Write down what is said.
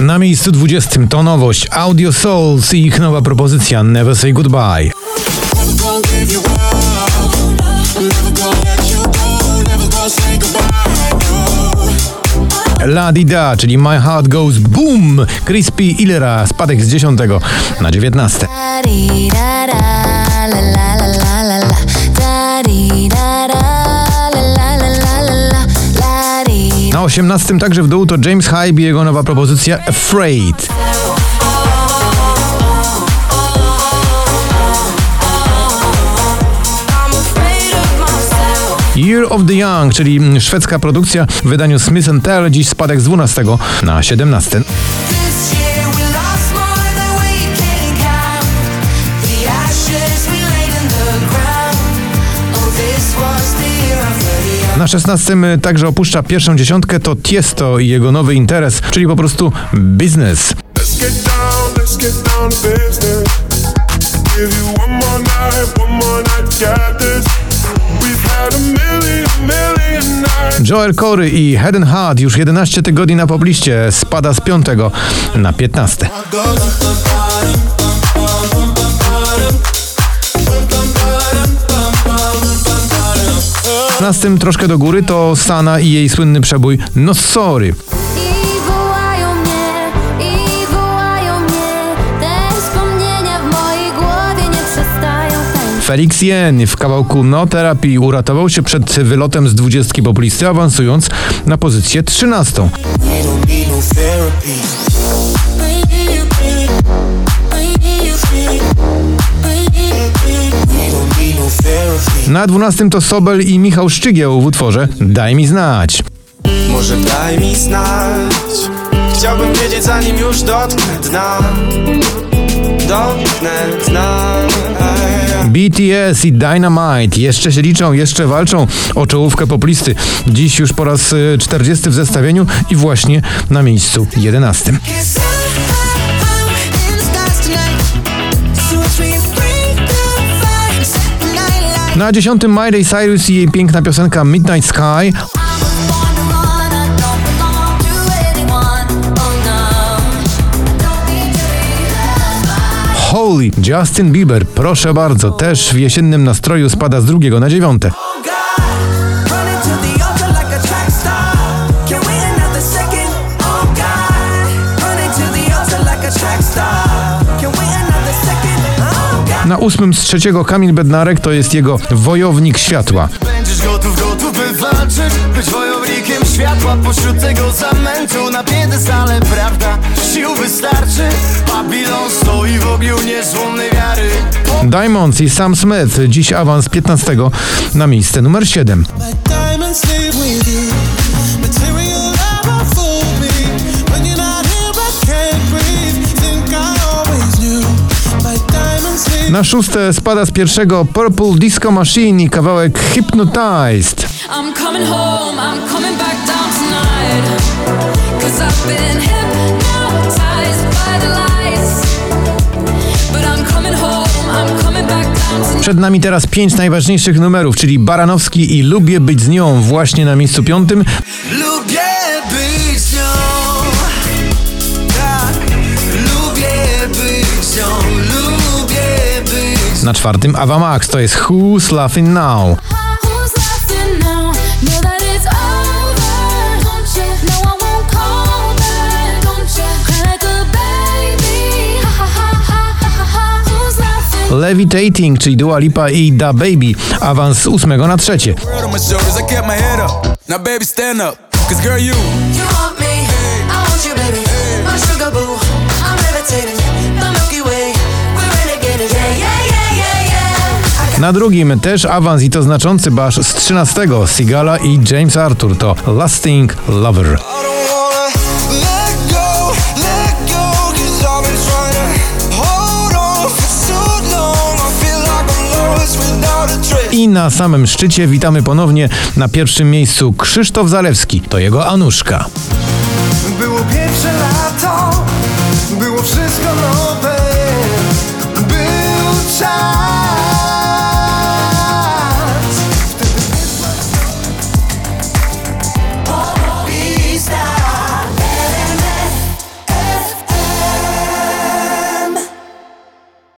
Na miejscu 20 to nowość Audio Souls i ich nowa propozycja Never Say Goodbye. La Di Da, czyli My Heart Goes Boom. Crispy Ilera, spadek z 10 na 19. 18 także w dół to James Hype i jego nowa propozycja Afraid. Year of the Young, czyli szwedzka produkcja w wydaniu Smith Tell, dziś spadek z 12 na 17. 16 także opuszcza pierwszą dziesiątkę to Tiesto i jego nowy interes, czyli po prostu nights. Joel Corey i Head and Heart już 11 tygodni na pobliście, spada z 5 na 15. Na tym troszkę do góry to Sana i jej słynny przebój No Sorry. Felix Jen w kawałku No Therapy uratował się przed wylotem z 20 poplisty, awansując na pozycję 13. Na 12 to Sobel i Michał Szczygieł w utworze Daj mi znać. Może daj mi znać. Chciałbym wiedzieć zanim już dotknę dna. Dotknę dna. BTS i Dynamite jeszcze się liczą, jeszcze walczą o czołówkę poplisty. Dziś już po raz y, 40 w zestawieniu i właśnie na miejscu 11. Na 10 Miley Cyrus i jej piękna piosenka Midnight Sky. Holy Justin Bieber, proszę bardzo, też w jesiennym nastroju spada z drugiego na dziewiąte. Na ósmym z trzeciego Kamil Bednarek to jest jego Wojownik Światła. Będziesz gotów, gotów by walczyć Być wojownikiem światła. Pośród tego zamętu Na piedestale prawda, sił wystarczy. Babilon stoi w ogniu niezłomnej wiary. Diamonds i Sam Smith, dziś awans 15 na miejsce numer 7. Na szóste spada z pierwszego Purple Disco Machine i kawałek Hypnotized. Przed nami teraz pięć najważniejszych numerów, czyli Baranowski i Lubię być z nią właśnie na miejscu piątym. Lubię Na czwartym Ava Max to jest Who's Laughing Now. No? Levitating, czyli Dua Lipa i Da Baby, awans z ósmego na trzecie. Na drugim też awans i to znaczący, aż z 13 Sigala i James Arthur to Lasting Lover. I na samym szczycie witamy ponownie na pierwszym miejscu Krzysztof Zalewski, to jego Anuszka.